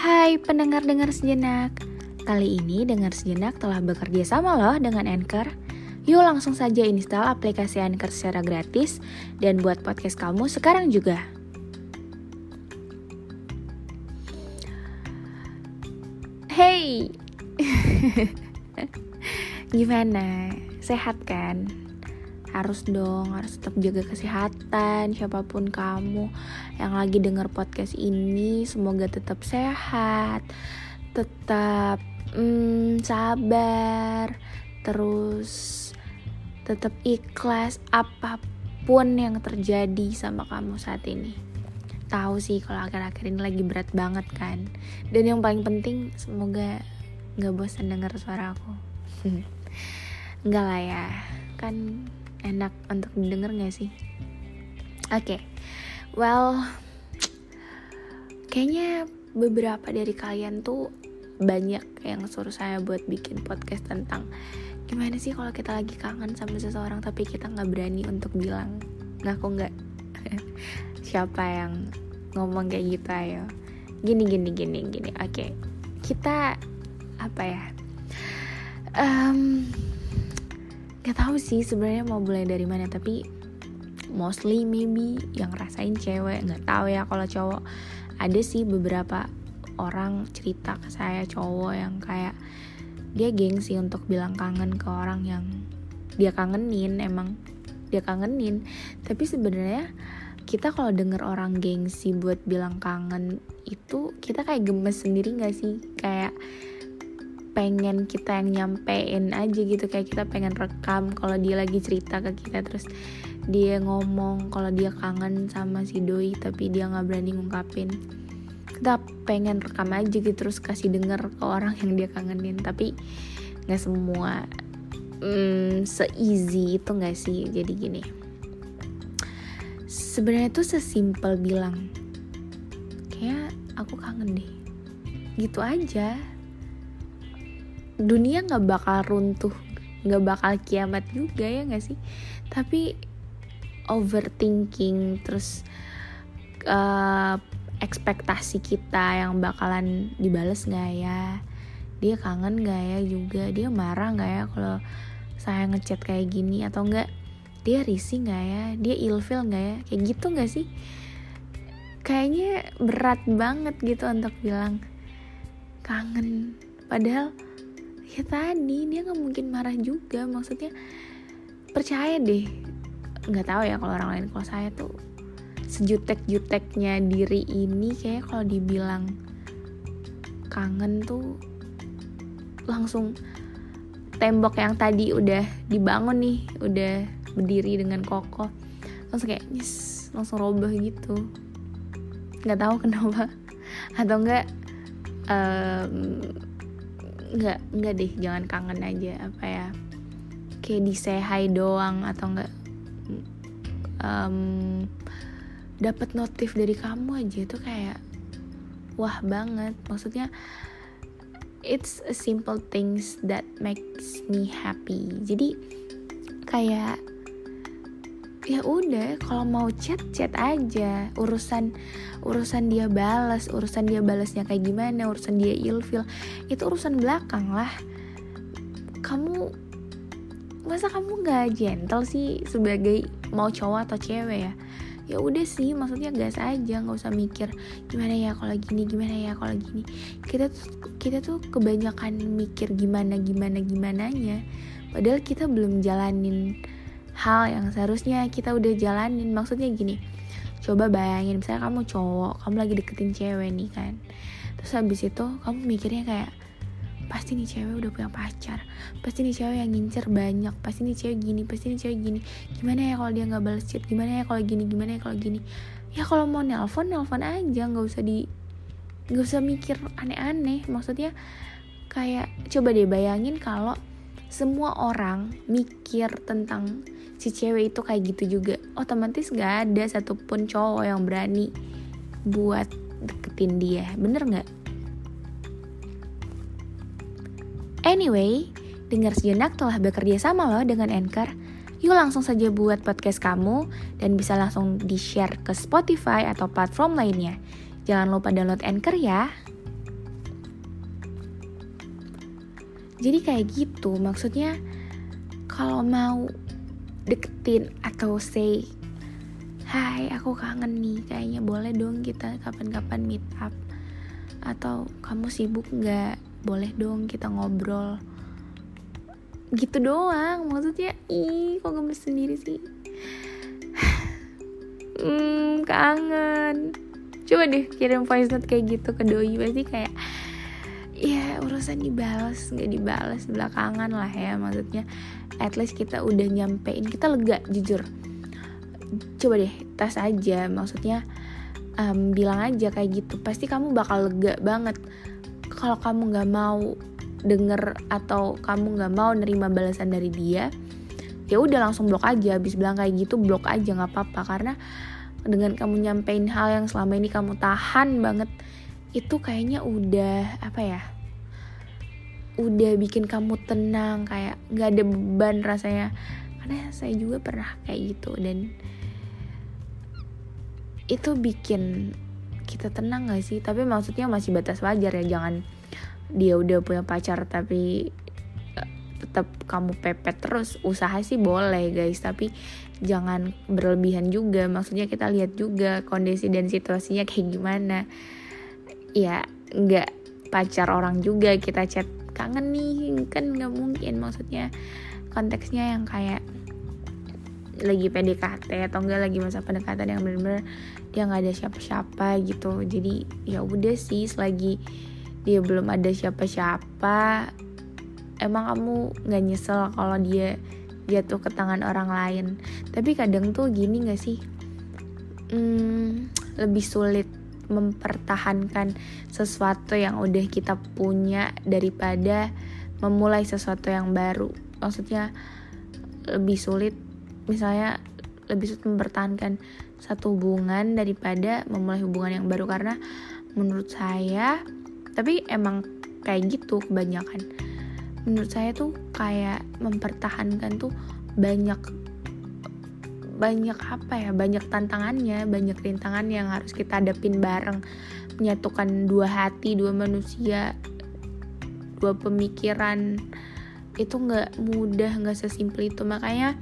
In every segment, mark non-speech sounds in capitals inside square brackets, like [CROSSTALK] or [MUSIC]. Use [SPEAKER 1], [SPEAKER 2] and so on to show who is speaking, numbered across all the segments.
[SPEAKER 1] Hai pendengar-dengar sejenak Kali ini dengar sejenak telah bekerja sama loh dengan Anchor Yuk langsung saja install aplikasi Anchor secara gratis Dan buat podcast kamu sekarang juga Hey [LAUGHS] Gimana? Sehat kan? Harus dong harus tetap jaga kesehatan siapa pun kamu yang lagi denger podcast ini semoga tetap sehat tetap hmm, sabar terus tetap ikhlas apa pun yang terjadi sama kamu saat ini. Tahu sih kalau akhir-akhir ini lagi berat banget kan? Dan yang paling penting semoga nggak bosan denger suara aku. [LAUGHS] Enggak lah ya kan enak untuk didengar gak sih? Oke, okay. well, kayaknya beberapa dari kalian tuh banyak yang suruh saya buat bikin podcast tentang gimana sih kalau kita lagi kangen sama seseorang tapi kita nggak berani untuk bilang ngaku nggak [LAUGHS] siapa yang ngomong kayak gitu ayo gini gini gini gini oke okay. kita apa ya um, Gak tahu sih sebenarnya mau mulai dari mana tapi mostly maybe yang rasain cewek nggak tahu ya kalau cowok. Ada sih beberapa orang cerita ke saya cowok yang kayak dia gengsi untuk bilang kangen ke orang yang dia kangenin emang dia kangenin. Tapi sebenarnya kita kalau denger orang gengsi buat bilang kangen itu kita kayak gemes sendiri gak sih? Kayak pengen kita yang nyampein aja gitu. Kayak kita pengen rekam kalau dia lagi cerita ke kita terus dia ngomong kalau dia kangen sama si doi tapi dia nggak berani ngungkapin. Kita pengen rekam aja gitu terus kasih denger ke orang yang dia kangenin. Tapi nggak semua hmm, se-easy itu nggak sih? Jadi gini sebenarnya tuh sesimpel bilang kayak aku kangen deh. Gitu aja dunia nggak bakal runtuh nggak bakal kiamat juga ya nggak sih? Tapi overthinking terus uh, ekspektasi kita yang bakalan dibales nggak ya? Dia kangen nggak ya juga? Dia marah nggak ya kalau saya ngechat kayak gini? Atau enggak dia risih nggak ya? Dia ilfil nggak ya? Kayak gitu nggak sih? Kayaknya berat banget gitu untuk bilang kangen. Padahal ya tadi dia nggak mungkin marah juga. Maksudnya percaya deh. Nggak tahu ya kalau orang lain kalau saya tuh sejutek-juteknya diri ini kayak kalau dibilang kangen tuh langsung tembok yang tadi udah dibangun nih udah berdiri dengan kokoh. Langsung kayak yes, langsung roboh gitu. Nggak tahu [LAUGHS] kenapa. Atau enggak um, nggak nggak deh jangan kangen aja apa ya kayak disehai doang atau enggak um, dapat notif dari kamu aja itu kayak wah banget. Maksudnya it's a simple things that makes me happy. Jadi kayak ya udah kalau mau chat chat aja. Urusan urusan dia balas urusan dia balasnya kayak gimana urusan dia ilfil. Itu urusan belakang lah. Kamu masa kamu nggak gentle sih sebagai mau cowok atau cewek ya? Ya udah sih maksudnya gas aja nggak usah mikir gimana ya kalau gini gimana ya kalau gini. Kita tuh kita tuh kebanyakan mikir gimana gimana gimana nya padahal kita belum jalanin hal yang seharusnya kita udah jalanin. Maksudnya gini coba bayangin misalnya kamu cowok kamu lagi deketin cewek nih kan. Terus habis itu kamu mikirnya kayak pasti nih cewek udah punya pacar pasti nih cewek yang ngincer banyak pasti nih cewek gini pasti nih cewek gini. Gimana ya kalau dia nggak balas chat? Gimana ya kalau gini? Gimana ya kalau gini? Ya kalau mau nelpon nelpon aja nggak usah di nggak usah mikir aneh-aneh. Maksudnya kayak coba deh bayangin kalau semua orang mikir tentang si cewek itu kayak gitu juga otomatis nggak ada satupun cowok yang berani buat deketin dia bener nggak Anyway, dengar sejenak telah bekerja sama loh dengan Anchor. Yuk langsung saja buat podcast kamu dan bisa langsung di-share ke Spotify atau platform lainnya. Jangan lupa download Anchor ya. Jadi kayak gitu, maksudnya kalau mau deketin atau say Hai, aku kangen nih, kayaknya boleh dong kita kapan-kapan meet up. Atau kamu sibuk nggak? boleh dong kita ngobrol. Gitu doang maksudnya ih kok gemes sendiri sih? [SIGHS] Hmm kangen. Coba deh kirim voice note kayak gitu ke doi pasti kayak ya urusan dibalas nggak dibalas belakangan lah ya maksudnya. At least kita udah nyampein kita lega jujur. Coba deh tes aja maksudnya um, bilang aja kayak gitu. Pasti kamu bakal lega banget. Kalau kamu nggak mau denger atau kamu nggak mau nerima balasan dari dia ya udah langsung blok aja. Habis bilang kayak gitu blok aja nggak apa-apa. Karena dengan kamu nyampein hal yang selama ini kamu tahan banget itu kayaknya udah apa ya udah bikin kamu tenang kayak nggak ada beban rasanya. Karena saya juga pernah kayak gitu dan itu bikin kita tenang gak sih? Tapi maksudnya masih batas wajar ya jangan dia udah punya pacar tapi eh, tetap kamu pepet terus usaha sih boleh guys. Tapi jangan berlebihan juga. Maksudnya kita lihat juga kondisi dan situasinya kayak gimana ya nggak pacar orang juga. Kita chat kangen nih kan nggak mungkin. Maksudnya konteksnya yang kayak lagi PDKT atau enggak lagi masa pendekatan yang bener-bener dia nggak ada siapa-siapa gitu. Jadi ya udah sih selagi dia belum ada siapa-siapa emang kamu nggak nyesel kalau dia jatuh ke tangan orang lain. Tapi kadang tuh gini nggak sih? Hmm, lebih sulit mempertahankan sesuatu yang udah kita punya daripada memulai sesuatu yang baru. Maksudnya lebih sulit misalnya lebih sulit mempertahankan satu hubungan daripada memulai hubungan yang baru. Karena menurut saya tapi emang kayak gitu kebanyakan. Menurut saya tuh kayak mempertahankan tuh banyak banyak apa ya banyak tantangannya banyak rintangan yang harus kita hadapin bareng. Menyatukan dua hati dua manusia dua pemikiran itu nggak mudah nggak sesimpel itu. Makanya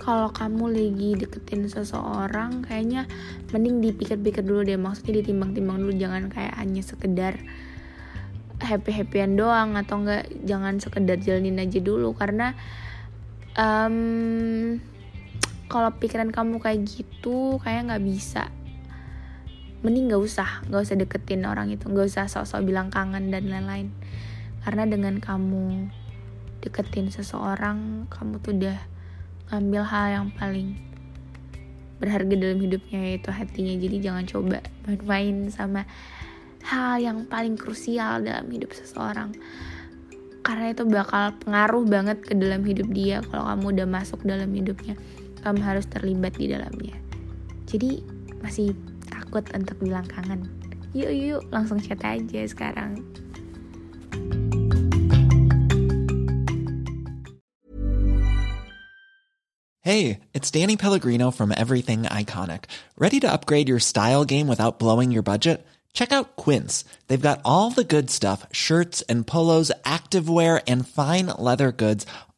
[SPEAKER 1] kalau kamu lagi deketin seseorang kayaknya mending dipikir-pikir dulu deh. Maksudnya ditimbang-timbang dulu jangan kayak hanya sekedar happy-happyan doang atau enggak jangan sekedar jalanin aja dulu. Karena um, kalau pikiran kamu kayak gitu kayak nggak bisa. Mending nggak usah nggak usah deketin orang itu nggak usah sok-sok bilang kangen dan lain-lain. Karena dengan kamu deketin seseorang kamu tuh udah ambil hal yang paling berharga dalam hidupnya yaitu hatinya. Jadi jangan coba main-main sama hal yang paling krusial dalam hidup seseorang. Karena itu bakal pengaruh banget ke dalam hidup dia kalau kamu udah masuk dalam hidupnya kamu harus terlibat di dalamnya jadi masih takut untuk bilang kangen yuk yuk langsung chat aja sekarang
[SPEAKER 2] Hey, it's Danny Pellegrino from Everything Iconic. Ready to upgrade your style game without blowing your budget? Check out Quince. They've got all the good stuff shirts and polos, activewear, and fine leather goods,